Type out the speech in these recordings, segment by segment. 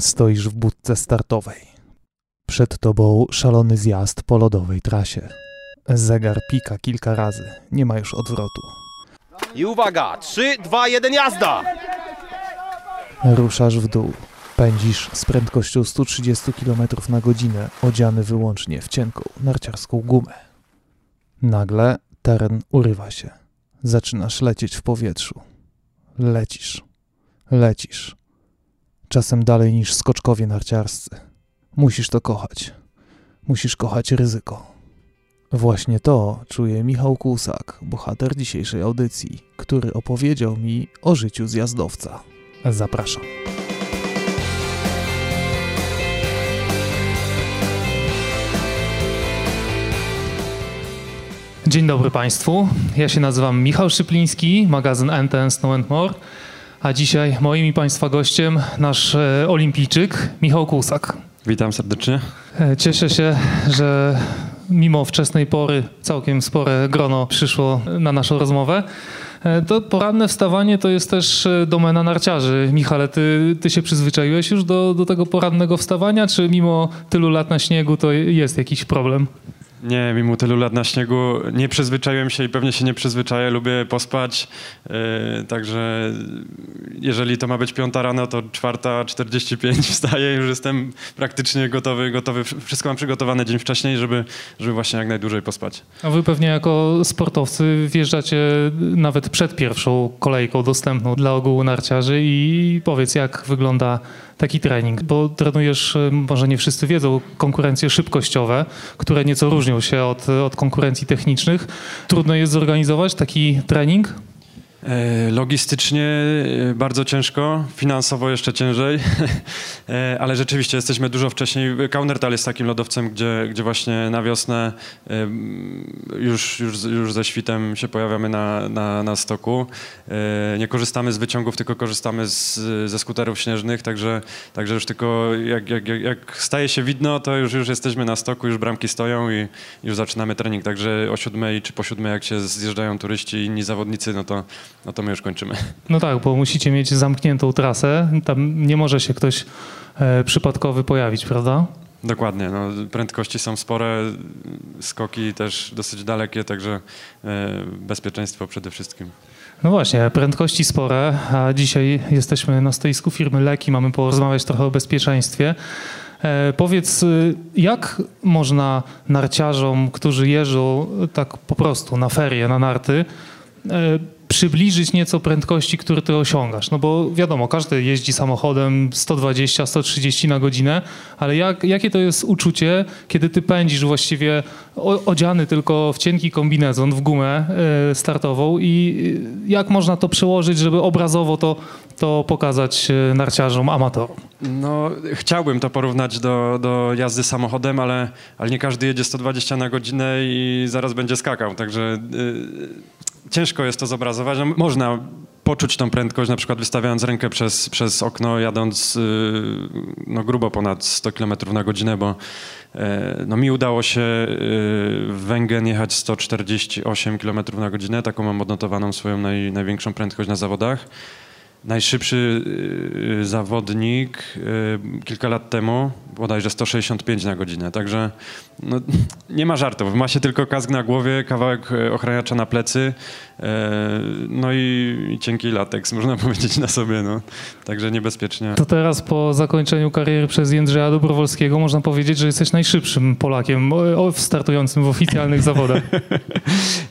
Stoisz w budce startowej. Przed tobą szalony zjazd po lodowej trasie. Zegar pika kilka razy. Nie ma już odwrotu. I uwaga, 3, 2, 1, jazda! Ruszasz w dół. Pędzisz z prędkością 130 km na godzinę, odziany wyłącznie w cienką narciarską gumę. Nagle teren urywa się. Zaczynasz lecieć w powietrzu. Lecisz. Lecisz. Czasem dalej niż skoczkowie narciarscy. Musisz to kochać. Musisz kochać ryzyko. Właśnie to czuje Michał Kłusak, bohater dzisiejszej audycji, który opowiedział mi o życiu zjazdowca. Zapraszam. Dzień dobry Państwu. Ja się nazywam Michał Szypliński, magazyn NTN No and More. A dzisiaj moim i Państwa gościem nasz e, olimpijczyk Michał Kłusak. Witam serdecznie. E, Cieszę się, że mimo wczesnej pory całkiem spore grono przyszło na naszą rozmowę. E, To poranne wstawanie to jest też domena narciarzy. Michale, ty, ty się przyzwyczaiłeś już do, do tego porannego wstawania, czy mimo tylu lat na śniegu to jest jakiś problem? Nie, mimo tylu lat na śniegu nie przyzwyczaiłem się i pewnie się nie przyzwyczaję. Lubię pospać, yy, także jeżeli to ma być piąta rano, to czwarta 45 wstaję, już jestem praktycznie gotowy, gotowy. Wszystko mam przygotowane dzień wcześniej, żeby, żeby właśnie jak najdłużej pospać. A wy pewnie jako sportowcy wjeżdżacie nawet przed pierwszą kolejką dostępną dla ogółu narciarzy i powiedz, jak wygląda taki trening, bo trenujesz, e, może nie wszyscy wiedzą, konkurencje szybkościowe, które nieco różnią się od, od konkurencji technicznych. Trudno jest zorganizować taki trening? E, Logistycznie e, bardzo ciężko, finansowo jeszcze ciężej, E, ale rzeczywiście jesteśmy dużo wcześniej. Kaunertal jest takim lodowcem, gdzie, gdzie właśnie na wiosnę już, już, już ze świtem się pojawiamy na, na, na stoku. Nie korzystamy z wyciągów, tylko korzystamy z, ze skuterów śnieżnych, także, także już tylko jak, jak, jak, jak staje się widno, to już, już jesteśmy na stoku, już bramki stoją i już zaczynamy trening. Także o siódmej czy po siódmej, jak się zjeżdżają turyści i inni zawodnicy, no to, no to my już kończymy. No tak, bo musicie mieć zamkniętą trasę, tam nie może się ktoś e, przypadkowy pojawić, prawda? Dokładnie, no, prędkości są spore, skoki też dosyć dalekie, także e, bezpieczeństwo przede wszystkim. No właśnie, prędkości spore, a dzisiaj jesteśmy na stoisku firmy Leki, mamy porozmawiać trochę o bezpieczeństwie. E, powiedz, y, jak można narciarzom, którzy jeżdżą tak po prostu na ferie, na narty, e, przybliżyć nieco prędkości, które ty osiągasz? No bo wiadomo, każdy jeździ samochodem 120, 130 na godzinę, ale jak, jakie to jest uczucie, kiedy ty pędzisz właściwie odziany tylko w cienki kombinezon, w gumę e, startową i jak można to przełożyć, żeby obrazowo to, to pokazać e, narciarzom, amatorom? No, chciałbym to porównać do, do jazdy samochodem, ale, ale nie każdy jedzie 120 na godzinę i zaraz będzie skakał, także y, ciężko jest to zobrazować. No, można poczuć tą prędkość, na przykład wystawiając rękę przez, przez okno, jadąc y, no, grubo ponad 100 km na godzinę, bo e, no, mi udało się y, w Węgen jechać 148 km na godzinę, taką mam odnotowaną swoją naj, największą prędkość na zawodach. Najszybszy y, zawodnik y, kilka lat temu, bodajże 165 na godzinę, także no, nie ma żartów. Ma się tylko kask na głowie, kawałek y, ochraniacza na plecy, no i, cienki lateks, można powiedzieć, na sobie, no. Także niebezpiecznie. To teraz po zakończeniu kariery przez Jędrzeja Dobrowolskiego można powiedzieć, że jesteś najszybszym Polakiem startującym w oficjalnych zawodach.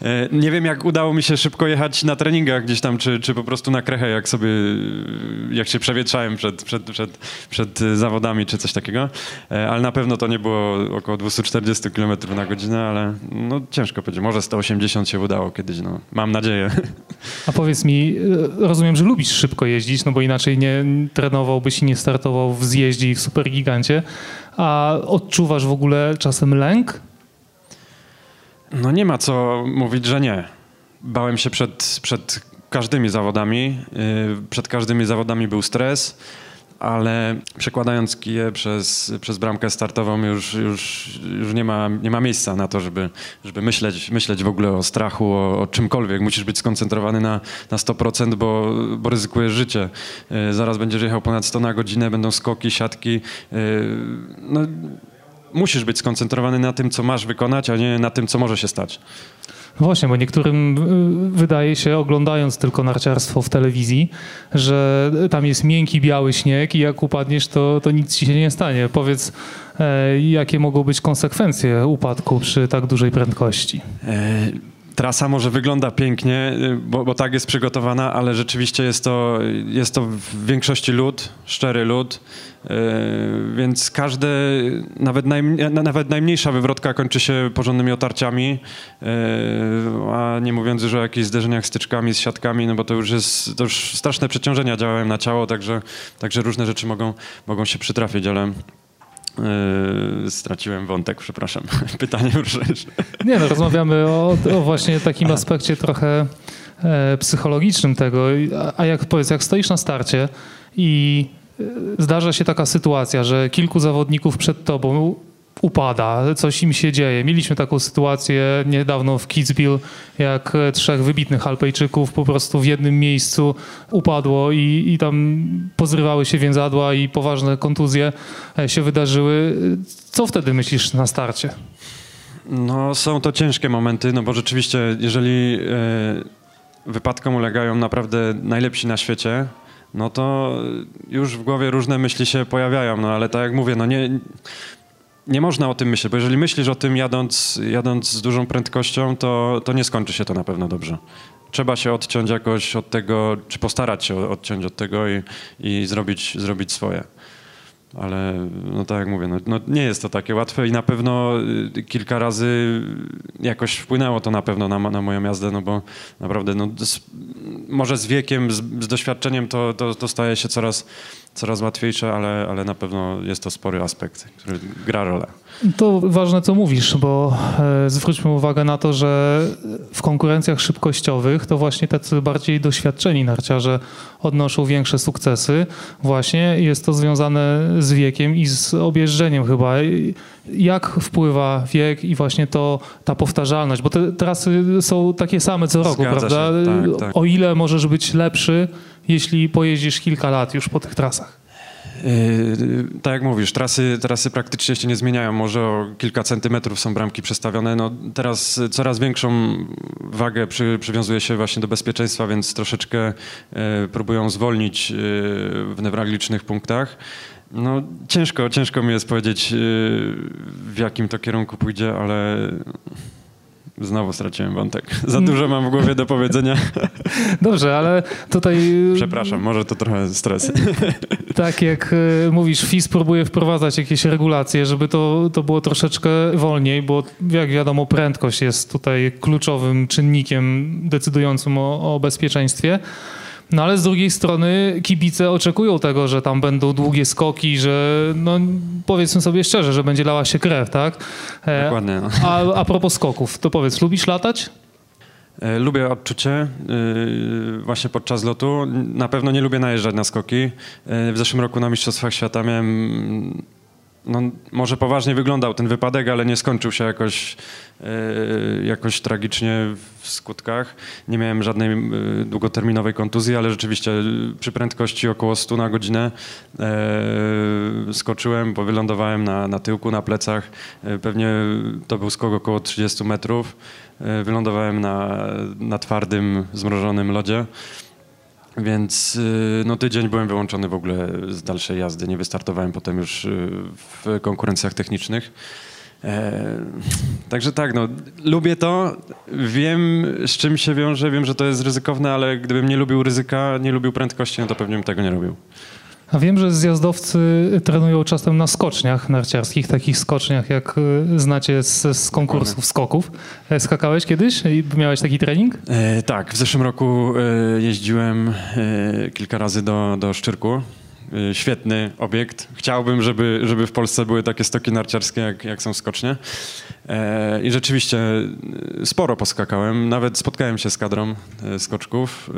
E, Nie wiem, jak udało mi się szybko jechać na treningach gdzieś tam, czy, czy po prostu na krechę, jak sobie, jak się przewietrzałem przed, przed, przed, przed e, zawodami, czy coś takiego. E, Ale na pewno to nie było około 240 km na godzinę, ale no ciężko powiedzieć. Może 180 się udało kiedyś, no. Mam nadzieję. A powiedz mi, e, rozumiem, że lubisz szybko jeździć, no bo inaczej nie trenowałbyś i nie startował w zjeździe i w supergigancie. A odczuwasz w ogóle czasem lęk? No nie ma co mówić, że nie. Bałem się przed, przed każdymi zawodami. Yy, Przed każdymi zawodami był stres, ale przekładając kije przez, przez bramkę startową już, już, już nie, ma, nie ma miejsca na to, żeby, żeby myśleć, myśleć w ogóle o strachu, o, o czymkolwiek. Musisz być skoncentrowany na, na 100%, bo, bo ryzykujesz życie. E, zaraz będziesz jechał ponad 100 na godzinę, będą skoki, siatki. E, no, musisz być skoncentrowany na tym, co masz wykonać, a nie na tym, co może się stać. Właśnie, bo niektórym y, wydaje się, oglądając tylko narciarstwo w telewizji, że tam jest miękki, biały śnieg i jak upadniesz, to, to nic ci się nie stanie. Powiedz, e, jakie mogą być konsekwencje upadku przy tak dużej prędkości? Trasa może wygląda pięknie, y, bo, bo, tak jest przygotowana, ale rzeczywiście jest to, jest to w większości lód, szczery lód, y, więc każde, nawet, nawet najmniejsza wywrotka kończy się porządnymi otarciami, y, a nie mówiąc już o jakichś zderzeniach styczkami, z siatkami, no bo to już jest, to już straszne przeciążenia działają na ciało, także, także różne rzeczy mogą, mogą się przytrafić, ale Yy, straciłem wątek, przepraszam. Pytanie już. Nie, no, rozmawiamy o, o właśnie takim aspekcie trochę e, psychologicznym tego. A jak powiedz, jak stoisz na starcie i e, zdarza się taka sytuacja, że kilku zawodników przed tobą upada, coś im się dzieje. Mieliśmy taką sytuację niedawno w Kitzbühel, jak trzech wybitnych Alpejczyków po prostu w jednym miejscu upadło i, i tam pozrywały się więzadła i poważne kontuzje e, się wydarzyły. Co wtedy myślisz na starcie? No, są to ciężkie momenty, no bo rzeczywiście, jeżeli e, wypadkom ulegają naprawdę najlepsi na świecie, no to już w głowie różne myśli się pojawiają, no ale tak jak mówię, no nie, nie można o tym myśleć, bo jeżeli myślisz o tym jadąc, jadąc z dużą prędkością, to, to nie skończy się to na pewno dobrze. Trzeba się odciąć jakoś od tego, czy postarać się odciąć od tego i, i zrobić, zrobić swoje ale no tak jak mówię, no, no, nie jest to takie łatwe i na pewno y, kilka razy jakoś wpłynęło to na pewno na, na moją jazdę, no bo naprawdę no, z, może z wiekiem, z, z doświadczeniem to, to, to, staje się coraz, coraz łatwiejsze, ale, ale na pewno jest to spory aspekt, który gra rolę. To ważne, co mówisz, bo e, zwróćmy uwagę na to, że w konkurencjach szybkościowych to właśnie tacy bardziej doświadczeni narciarze odnoszą większe sukcesy. Właśnie jest to związane z wiekiem i z objeżdżeniem chyba. Jak wpływa wiek i właśnie to, ta powtarzalność, bo te trasy są takie same co roku, Zgadza prawda? Tak, tak. O ile możesz być lepszy, jeśli pojeździsz kilka lat już po tych trasach? Yy, tak jak mówisz, trasy, trasy praktycznie się nie zmieniają. Może o kilka centymetrów są bramki przestawione. No, teraz coraz większą wagę przy, przywiązuje się właśnie do bezpieczeństwa, więc troszeczkę yy, próbują zwolnić yy, w newralgicznych punktach. No, ciężko, ciężko mi jest powiedzieć, w jakim to kierunku pójdzie, ale Znowu straciłem wątek. Za dużo mam w głowie do powiedzenia. Dobrze, ale tutaj... Przepraszam, może to trochę stres. Tak jak e, mówisz, FIS próbuje wprowadzać jakieś regulacje, żeby to, to było troszeczkę wolniej, bo jak wiadomo prędkość jest tutaj kluczowym czynnikiem decydującym o, o bezpieczeństwie. No ale z drugiej strony kibice oczekują tego, że tam będą długie skoki, że no powiedzmy sobie szczerze, że będzie lała się krew, tak? E, Dokładnie. A, a propos skoków, to powiedz, lubisz latać? E, lubię odczucie właśnie podczas lotu. Na pewno nie lubię najeżdżać na skoki. W zeszłym roku na Mistrzostwach Świata miałem no, może poważnie wyglądał ten wypadek, ale nie skończył się jakoś, e, jakoś tragicznie w skutkach. Nie miałem żadnej e, długoterminowej kontuzji, ale rzeczywiście przy prędkości około 100 na godzinę e, skoczyłem, bo wylądowałem na, na tyłku, na plecach. pewnie to był skok około 30 metrów. wylądowałem na, na twardym, zmrożonym lodzie. Więc y, no, tydzień byłem wyłączony w ogóle z dalszej jazdy. Nie wystartowałem potem już y, w konkurencjach technicznych. E, także tak, no, lubię to, wiem z czym się wiąże, wiem, że to jest ryzykowne, ale gdybym nie lubił ryzyka, nie lubił prędkości, no to pewnie bym tego nie robił. A wiem, że zjazdowcy trenują czasem na skoczniach narciarskich, takich skoczniach, jak y, znacie z, z konkursów skoków. E, skakałeś kiedyś i miałeś taki trening? E, tak, w zeszłym roku e, jeździłem e, kilka razy do, do Szczyrku świetny obiekt. Chciałbym, żeby, żeby w Polsce były takie stoki narciarskie, jak, jak są skocznie. E, I rzeczywiście y, sporo poskakałem. Nawet spotkałem się z kadrą skoczków.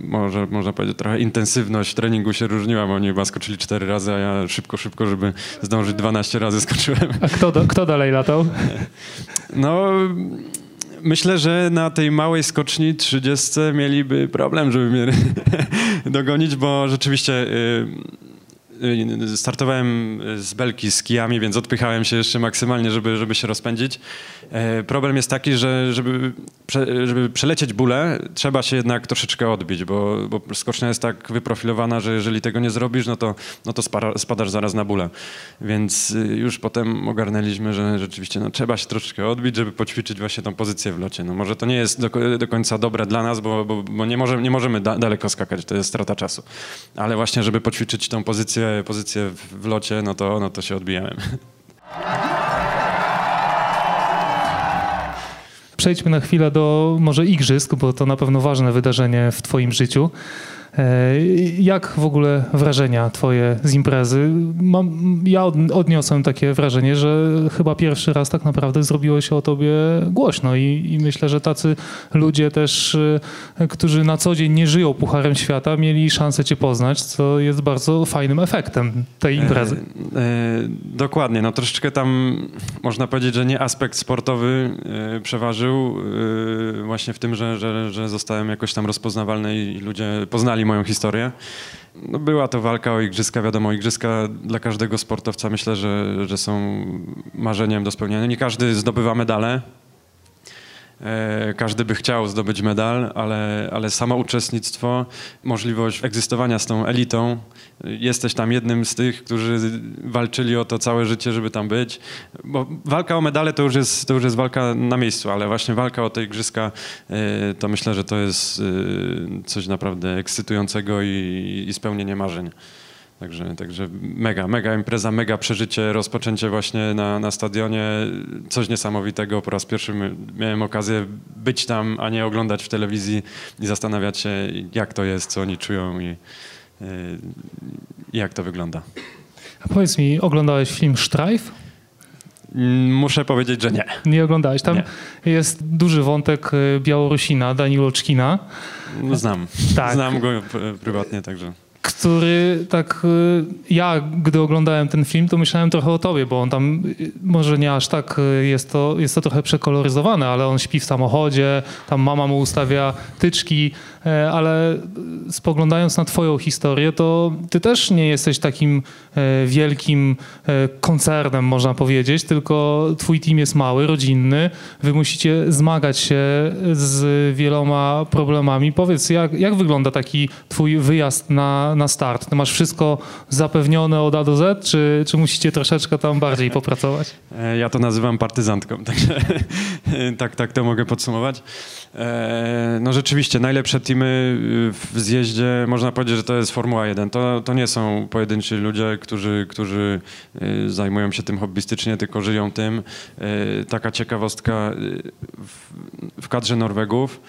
E, może, można powiedzieć, trochę intensywność treningu się różniła, bo oni chyba skoczyli cztery razy, a ja szybko, szybko, żeby zdążyć 12 razy skoczyłem. A kto, do, kto dalej latał? No, myślę, że na tej małej skoczni 30 mieliby problem, żeby mnie dogonić, bo rzeczywiście y, startowałem z belki z kijami, więc odpychałem się jeszcze maksymalnie, żeby, żeby się rozpędzić. E, problem jest taki, że żeby, żeby przelecieć bólę, trzeba się jednak troszeczkę odbić, bo, bo skocznia jest tak wyprofilowana, że jeżeli tego nie zrobisz, no to, no to spadasz zaraz na bólę. Więc y, już potem ogarnęliśmy, że rzeczywiście no, trzeba się troszeczkę odbić, żeby poćwiczyć właśnie tą pozycję w locie. No, może to nie jest do, do końca dobre dla nas, bo, bo, bo nie, może, nie możemy da, daleko skakać, to jest strata czasu. Ale właśnie, żeby poćwiczyć tą pozycję, pozycję w, locie, no to, no to się odbijałem. Przejdźmy na chwilę do może igrzysk, bo to na pewno ważne wydarzenie w Twoim życiu. E, Jak w ogóle wrażenia twoje z imprezy? Mam, ja od, odniosłem takie wrażenie, że chyba pierwszy raz tak naprawdę zrobiło się o tobie głośno i, i myślę, że tacy ludzie też, e, którzy na co dzień nie żyją Pucharem Świata, mieli szansę cię poznać, co jest bardzo fajnym efektem tej imprezy. E, e, dokładnie, no troszeczkę tam można powiedzieć, że nie aspekt sportowy e, przeważył e, właśnie w tym, że, że, że zostałem jakoś tam rozpoznawalny i ludzie poznali moją historię. No, była to walka o igrzyska, wiadomo, igrzyska dla każdego sportowca myślę, że, że są marzeniem do spełnienia. Nie każdy zdobywa medale, E, Każdy by chciał zdobyć medal, ale, ale samo uczestnictwo, możliwość egzystowania z tą elitą, jesteś tam jednym z tych, którzy walczyli o to całe życie, żeby tam być. Bo walka o medale to już jest, to już jest walka na miejscu, ale właśnie walka o te igrzyska, e, to myślę, że to jest e, coś naprawdę ekscytującego i, i spełnienie marzeń. Także, także mega, mega impreza, mega przeżycie, rozpoczęcie właśnie na, na stadionie, coś niesamowitego. Po raz pierwszy miałem okazję być tam, a nie oglądać w telewizji i zastanawiać się, jak to jest, co oni czują i jak to wygląda. A powiedz mi, oglądałeś film Sztrajf? Mm, Muszę powiedzieć, że nie. Nie oglądałeś. Tam Nie. jest duży wątek y, Białorusina, Danilo Czkina, No, Znam. Tak. Znam go p- prywatnie, także. Który tak, y, ja gdy oglądałem ten film, to myślałem trochę o tobie, bo on tam, y, może nie aż tak, y, jest to, jest to trochę przekoloryzowane, ale on śpi w samochodzie, tam mama mu ustawia tyczki, e, ale spoglądając na twoją historię, to ty też nie jesteś takim e, wielkim e, koncernem, można powiedzieć, tylko twój team jest mały, rodzinny, wy musicie zmagać się z wieloma problemami. Powiedz, jak, jak wygląda taki twój wyjazd na, na start? Ty masz wszystko zapewnione od A do Z, czy, czy musicie troszeczkę tam bardziej popracować? E, Ja to nazywam partyzantką, także tak, tak to mogę podsumować. E, No rzeczywiście, najlepsze teamy w zjeździe, można powiedzieć, że to jest Formuła 1. To, to nie są pojedynczy ludzie, którzy, którzy zajmują się tym hobbystycznie, tylko żyją tym. E, Taka ciekawostka, w kadrze Norwegów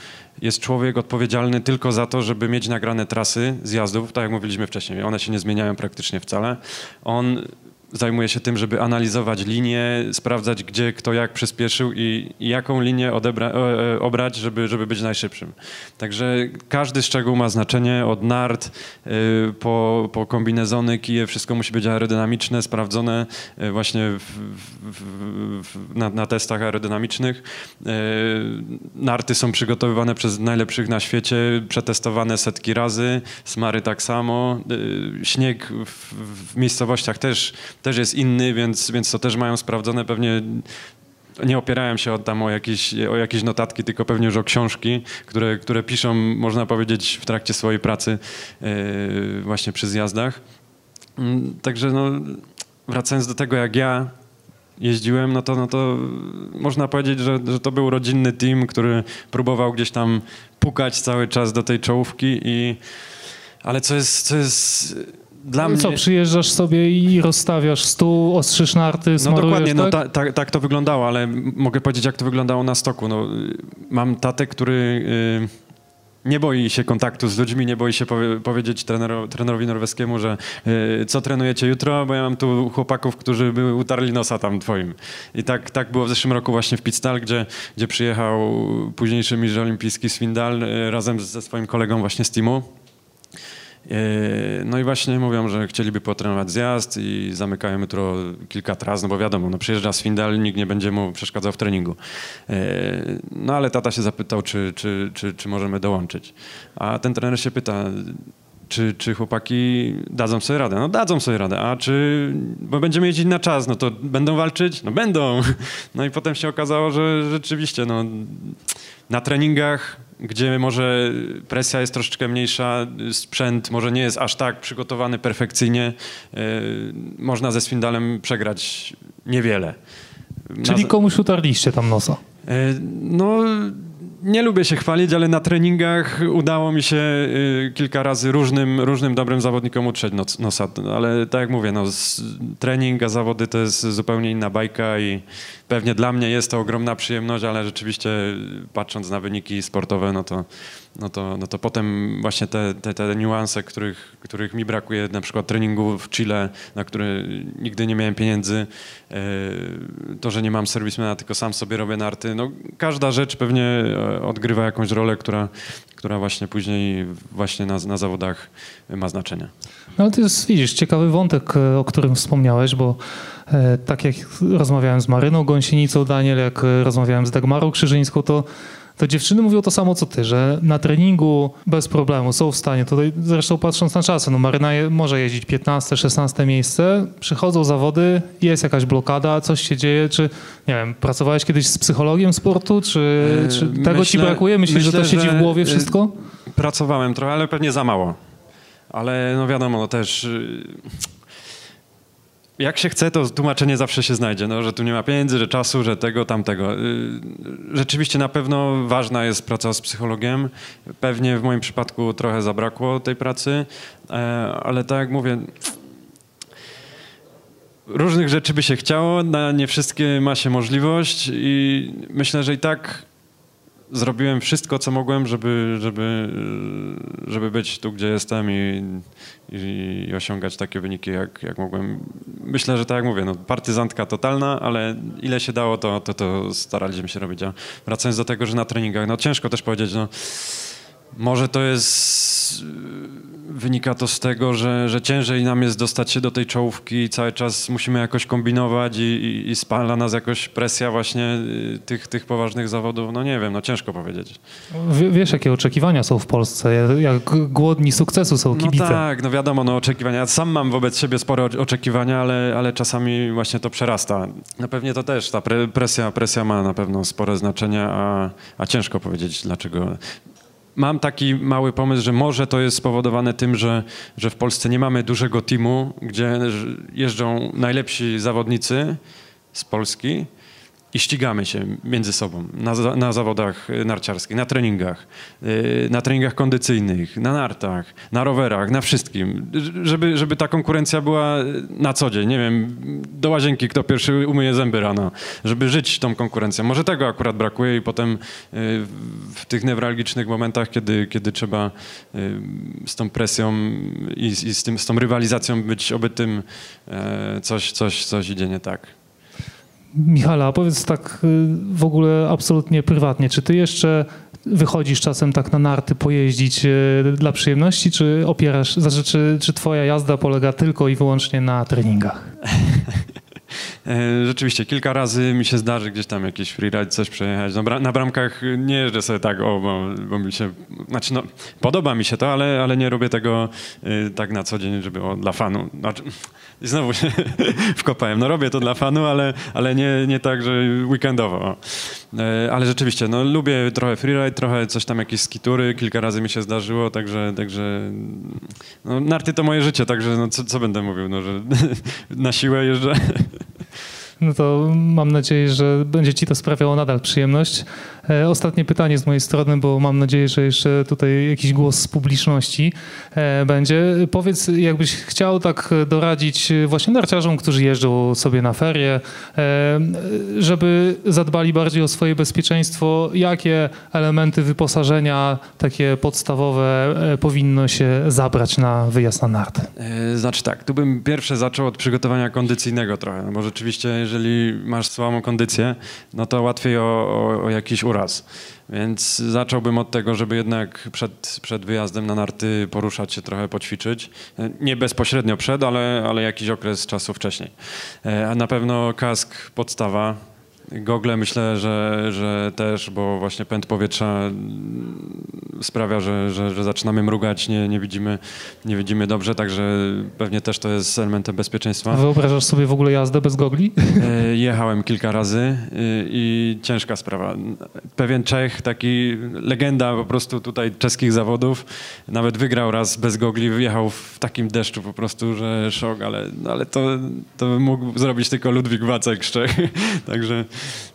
jest człowiek odpowiedzialny tylko za to, żeby mieć nagrane trasy zjazdów, tak jak mówiliśmy wcześniej. One się nie zmieniają praktycznie wcale. On zajmuje się tym, żeby analizować linie, sprawdzać, gdzie kto jak przyspieszył i, i jaką linię odebra- e, e, obrać, żeby, żeby być najszybszym. Także każdy szczegół ma znaczenie, od nart y, po, po kombinezony, kije, wszystko musi być aerodynamiczne, sprawdzone y, właśnie w, w, w, na, na testach aerodynamicznych. Y, Narty są przygotowywane przez najlepszych na świecie, przetestowane setki razy, smary tak samo. Śnieg w, w miejscowościach też, też jest inny, więc, więc to też mają sprawdzone. Pewnie nie opierałem się tam o jakieś, o jakieś notatki, tylko pewnie już o książki, które, które piszą, można powiedzieć, w trakcie swojej pracy y, właśnie przy zjazdach. Mm, Także no, wracając do tego, jak ja jeździłem, no to, no to można powiedzieć, że, że to był rodzinny team, który próbował gdzieś tam pukać cały czas do tej czołówki i ale co jest, co jest dla mnie... Co, przyjeżdżasz sobie i rozstawiasz stół, ostrzysz narty, No dokładnie, no tak? ta, ta, tak to wyglądało, ale mogę powiedzieć, jak to wyglądało na stoku. No, mam tatę, który y, nie boi się kontaktu z ludźmi, nie boi się powie, powiedzieć trenero, trenerowi norweskiemu, że y, co trenujecie jutro, bo ja mam tu chłopaków, którzy by utarli nosa tam twoim. I tak, tak było w zeszłym roku właśnie w Pitstal, gdzie, gdzie przyjechał późniejszy mistrz olimpijski Swindal y, razem ze swoim kolegą właśnie z teamu. No i właśnie mówią, że chcieliby potrenować zjazd i zamykają jutro kilka tras, no bo wiadomo, no przyjeżdża Swindal, nikt nie będzie mu przeszkadzał w treningu. No ale tata się zapytał, czy, czy, czy, czy możemy dołączyć. A ten trener się pyta, czy, czy chłopaki dadzą sobie radę? No dadzą sobie radę, a czy, bo będziemy jeździć na czas, no to będą walczyć? No będą. No i potem się okazało, że rzeczywiście, no na treningach gdzie może presja jest troszeczkę mniejsza, sprzęt może nie jest aż tak przygotowany perfekcyjnie, e, można ze Swindalem przegrać niewiele. Czyli komuś utarliście tam nosa? E, no, nie lubię się chwalić, ale na treningach udało mi się y, kilka razy różnym, różnym dobrym zawodnikom utrzeć nosa. Ale tak jak mówię, no, trening a zawody to jest zupełnie inna bajka i pewnie dla mnie jest to ogromna przyjemność, ale rzeczywiście patrząc na wyniki sportowe, no to, no to, no to potem właśnie te, te, te niuanse, których, których mi brakuje, na przykład treningu w Chile, na który nigdy nie miałem pieniędzy, e, to, że nie mam serwismena, tylko sam sobie robię narty, no każda rzecz pewnie e, odgrywa jakąś rolę, która, która właśnie później właśnie na, na zawodach ma znaczenie. No ale to jest, widzisz, ciekawy wątek, e, o którym wspomniałeś, bo tak jak rozmawiałem z Maryną Gąsienicą, Daniel, jak rozmawiałem z Dagmarą Krzyżyńską, to to dziewczyny mówią to samo co ty, że na treningu bez problemu są w stanie, tutaj zresztą patrząc na czasy, no Maryna je, może jeździć 15, 16 miejsce, przychodzą zawody, jest jakaś blokada, coś się dzieje, czy nie wiem, pracowałeś kiedyś z psychologiem sportu, czy, e, czy tego myślę, ci brakuje? Myślisz, myślę, że to siedzi w głowie wszystko? Pracowałem trochę, ale pewnie za mało. Ale no wiadomo, no też y, jak się chce, to tłumaczenie zawsze się znajdzie, no, że tu nie ma pieniędzy, że czasu, że tego, tamtego. Y, rzeczywiście na pewno ważna jest praca z psychologiem. Pewnie w moim przypadku trochę zabrakło tej pracy, e, ale tak jak mówię, różnych rzeczy by się chciało, na nie wszystkie ma się możliwość i myślę, że i tak zrobiłem wszystko, co mogłem, żeby, żeby, żeby być tu, gdzie jestem i, i, i, osiągać takie wyniki, jak, jak mogłem. Myślę, że tak jak mówię, no, partyzantka totalna, ale ile się dało, to, to, to staraliśmy się robić. A wracając do tego, że na treningach, no ciężko też powiedzieć, no może to jest, wynika to z tego, że, że ciężej nam jest dostać się do tej czołówki i cały czas musimy jakoś kombinować i, i, i spala nas jakoś presja właśnie y, tych, tych poważnych zawodów. No nie wiem, no ciężko powiedzieć. W, wiesz, jakie oczekiwania są w Polsce, jak głodni sukcesu są kibice. No tak, no wiadomo, no oczekiwania. Ja sam mam wobec siebie spore oczekiwania, ale, ale czasami właśnie to przerasta. No pewnie to też, ta presja, presja ma na pewno spore znaczenie, a, a ciężko powiedzieć dlaczego Mam taki mały pomysł, że może to jest spowodowane tym, że, że w Polsce nie mamy dużego teamu, gdzie jeżdżą najlepsi zawodnicy z Polski i ścigamy się między sobą na, na zawodach narciarskich, na treningach, y, na treningach kondycyjnych, na nartach, na rowerach, na wszystkim, żeby, żeby ta konkurencja była na co dzień. Nie wiem, do łazienki kto pierwszy umyje zęby rano, żeby żyć tą konkurencją. Może tego akurat brakuje i potem y, w tych newralgicznych momentach, kiedy, kiedy trzeba y, z tą presją i, i z, tym, z tą rywalizacją być obytym, coś, coś, coś idzie nie tak. Michala, powiedz tak y, w ogóle absolutnie prywatnie, czy ty jeszcze wychodzisz czasem tak na narty pojeździć y, dla przyjemności, czy opierasz, znaczy czy, czy twoja jazda polega tylko i wyłącznie na treningach? E, rzeczywiście, kilka razy mi się zdarzy gdzieś tam jakiś freeride, coś przejechać. No, na bramkach nie jeżdżę sobie tak, o, bo, bo, mi się, znaczy no, podoba mi się to, ale, ale nie robię tego y, tak na co dzień, żeby o, dla fanu. Znaczy, znowu się wkopałem. No robię to dla fanu, ale, ale nie, nie tak, że weekendowo. E, ale rzeczywiście, no lubię trochę freeride, trochę coś tam, jakieś skitury, kilka razy mi się zdarzyło, także, także no, narty to moje życie, także no, co, co będę mówił, no, że na siłę jeżdżę. No to mam nadzieję, że będzie Ci to sprawiało nadal przyjemność. E, ostatnie pytanie z mojej strony, bo mam nadzieję, że jeszcze tutaj jakiś głos z publiczności e, będzie. Powiedz, jakbyś chciał tak doradzić właśnie narciarzom, którzy jeżdżą sobie na ferie, e, żeby zadbali bardziej o swoje bezpieczeństwo, jakie elementy wyposażenia takie podstawowe powinno się zabrać na wyjazd na narty? Znaczy tak, tu bym pierwsze zaczął od przygotowania kondycyjnego trochę, no bo rzeczywiście jeżeli masz słabą kondycję, no to łatwiej o, o, o jakiś uraz. Więc zacząłbym od tego, żeby jednak przed, przed wyjazdem na narty poruszać się trochę, poćwiczyć. Nie bezpośrednio przed, ale, ale jakiś okres czasu wcześniej. E, a na pewno kask podstawa, Gogle myślę, że, że też, bo właśnie pęd powietrza sprawia, że, że, że, zaczynamy mrugać, nie, nie, widzimy, nie widzimy dobrze, także pewnie też to jest elementem bezpieczeństwa. Wyobrażasz sobie w ogóle jazdę bez gogli? E, jechałem kilka razy e, i ciężka sprawa. Pewien Czech, taki legenda po prostu tutaj czeskich zawodów, nawet wygrał raz bez gogli, wyjechał w takim deszczu po prostu, że szok, ale, ale to, to mógł zrobić tylko Ludwik Wacek z Czech. także,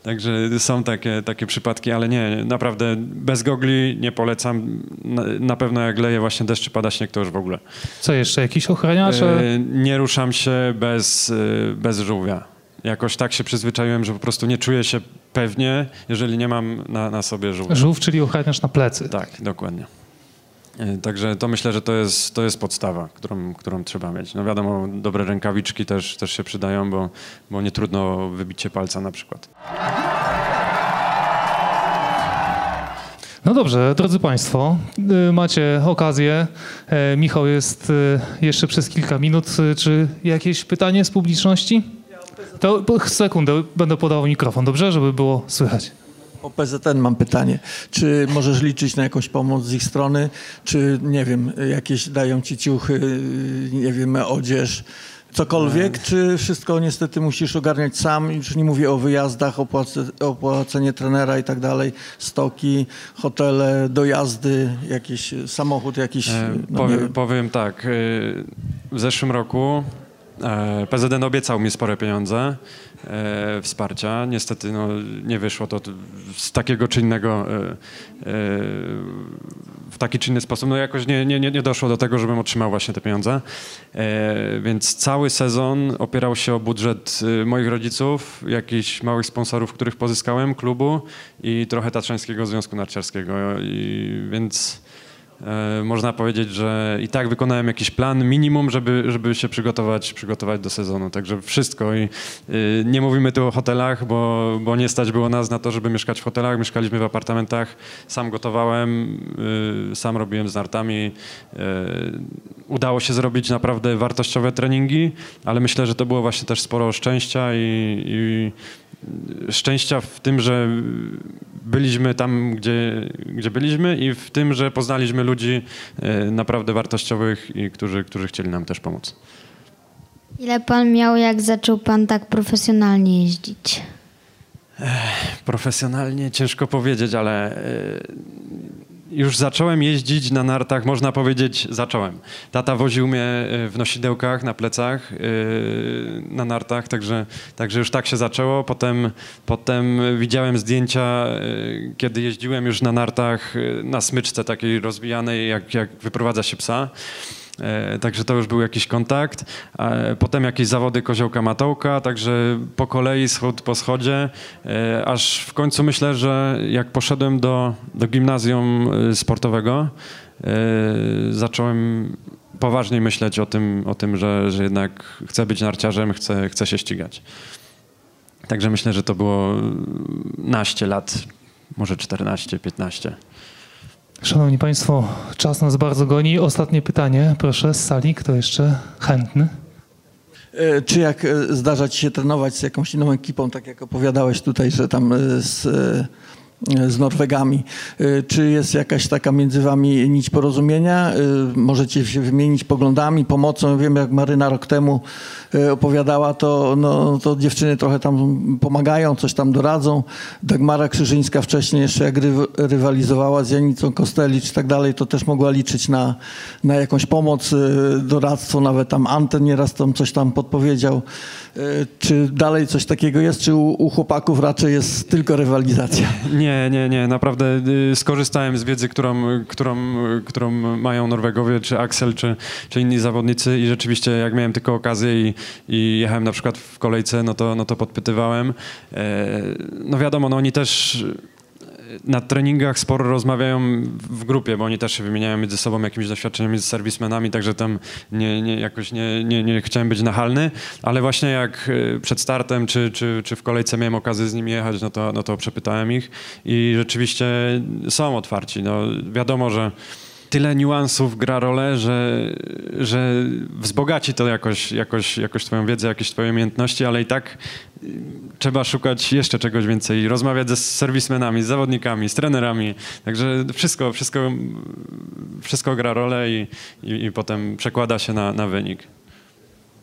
także są takie, takie przypadki, ale nie, naprawdę bez gogli nie polecam na, na, pewno jak leje właśnie deszcz czy pada śnieg, to już w ogóle. Co jeszcze? Jakiś ochraniacz? E, nie ruszam się bez, e, bez żółwia. Jakoś tak się przyzwyczaiłem, że po prostu nie czuję się pewnie, jeżeli nie mam na, na sobie żółwia. Żółw, czyli ochraniacz na plecy. Tak, dokładnie. E, także to myślę, że to jest, to jest podstawa, którą, którą trzeba mieć. No wiadomo, dobre rękawiczki też, też się przydają, bo, bo nie trudno wybić się palca na przykład. No dobrze, drodzy Państwo, y, macie okazję. E, Michał jest y, jeszcze przez kilka minut. Y, czy jakieś pytanie z publiczności? To sekundę, będę podawał mikrofon, dobrze, żeby było słychać. O PZN mam pytanie. Czy możesz liczyć na jakąś pomoc z ich strony? Czy, nie wiem, jakieś dają ci ciuchy, nie wiem, odzież, cokolwiek, czy wszystko niestety musisz ogarniać sam? Już nie mówię o wyjazdach, opłace, opłacenie trenera i tak dalej, stoki, hotele, dojazdy, jakiś samochód, jakiś... E, no powiem, powiem tak, e, w zeszłym roku e, PZN obiecał mi spore pieniądze e, wsparcia. Niestety no, nie wyszło to z takiego czy innego, e, e, w taki czy inny sposób. No jakoś nie, nie, nie doszło do tego, żebym otrzymał właśnie te pieniądze. E, więc cały sezon opierał się o budżet e, moich rodziców, jakichś małych sponsorów, których pozyskałem, klubu i trochę Tatrzańskiego Związku Narciarskiego. I, więc można powiedzieć, że i tak wykonałem jakiś plan minimum, żeby, żeby się przygotować, przygotować do sezonu. Także wszystko i y, nie mówimy tu o hotelach, bo, bo nie stać było nas na to, żeby mieszkać w hotelach. Mieszkaliśmy w apartamentach, sam gotowałem, y, sam robiłem z nartami. Y, udało się zrobić naprawdę wartościowe treningi, ale myślę, że to było właśnie też sporo szczęścia i, i szczęścia w tym, że byliśmy tam, gdzie, gdzie byliśmy i w tym, że poznaliśmy ludzi e, naprawdę wartościowych i którzy, którzy chcieli nam też pomóc. Ile pan miał, jak zaczął pan tak profesjonalnie jeździć? Profesjonalnie ciężko powiedzieć, ale e, już zacząłem jeździć na nartach, można powiedzieć, zacząłem. Tata woził mnie e, w nosidełkach na plecach e, na nartach, także, także już tak się zaczęło. Potem, potem widziałem zdjęcia, e, kiedy jeździłem już na nartach na smyczce takiej rozwijanej, jak, jak wyprowadza się psa. E, także to już był jakiś kontakt. E, potem jakieś zawody koziołka matołka, także po kolei schód po schodzie, e, aż w końcu myślę, że jak poszedłem do, do gimnazjum sportowego, zacząłem poważniej myśleć o tym, o tym że, że jednak chcę być narciarzem, chcę, chcę się ścigać. Także myślę, że to było naście lat, może 14, 15. Szanowni Państwo, czas nas bardzo goni. Ostatnie pytanie, proszę, z sali. Kto jeszcze chętny? E, czy jak e, zdarza ci się trenować z jakąś inną ekipą, tak jak opowiadałeś tutaj, że tam e, z z Norwegami. E, Czy jest jakaś taka między wami nić porozumienia? E, Możecie się wymienić poglądami, pomocą. Wiem, jak Maryna rok temu e, opowiadała, to, no, to dziewczyny trochę tam pomagają, coś tam doradzą. Dagmara Krzyżyńska wcześniej jeszcze jak ry, rywalizowała z Janicą Kostelicz i tak dalej, to też mogła liczyć na, na jakąś pomoc, doradztwo, nawet tam Anten nieraz tam coś tam podpowiedział. E, Czy dalej coś takiego jest, czy u, u chłopaków raczej jest tylko rywalizacja? Nie, nie, nie. Naprawdę y, skorzystałem z wiedzy, którą, którą, którą mają Norwegowie, czy Axel, czy, czy inni zawodnicy i rzeczywiście jak miałem tylko okazję i, i jechałem na przykład w kolejce, no to, no to podpytywałem. E, No wiadomo, no oni też na treningach sporo rozmawiają w grupie, bo oni też się wymieniają między sobą jakimiś doświadczeniami z serwismenami, także tam nie, nie, jakoś nie, nie, nie chciałem być nachalny, ale właśnie jak y, przed startem czy, czy, czy w kolejce miałem okazję z nimi jechać, no to, no to przepytałem ich i rzeczywiście są otwarci. No, wiadomo, że tyle niuansów gra rolę, że, że wzbogaci to jakoś, jakoś, jakoś twoją wiedzę, jakieś twoje umiejętności, ale i tak y, trzeba szukać jeszcze czegoś więcej, rozmawiać ze serwismenami, z zawodnikami, z trenerami. Także wszystko, wszystko, wszystko gra rolę i, i, i potem przekłada się na, na wynik.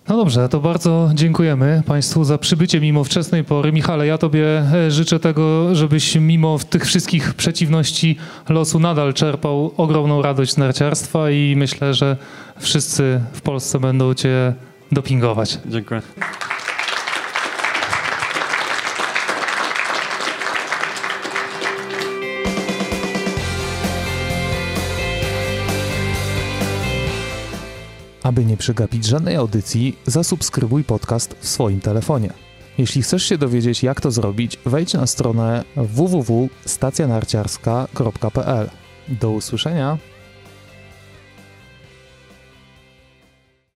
No dobrze, to bardzo dziękujemy Państwu za przybycie mimo wczesnej pory. Michale, ja Tobie e, życzę tego, żebyś mimo tych wszystkich przeciwności losu nadal czerpał ogromną radość z narciarstwa i myślę, że wszyscy w Polsce będą Cię dopingować. Dziękuję. Aby nie przegapić żadnej audycji, zasubskrybuj podcast w swoim telefonie. Jeśli chcesz się dowiedzieć, jak to zrobić, wejdź na stronę www.stacjanarciarska.pl. Do usłyszenia!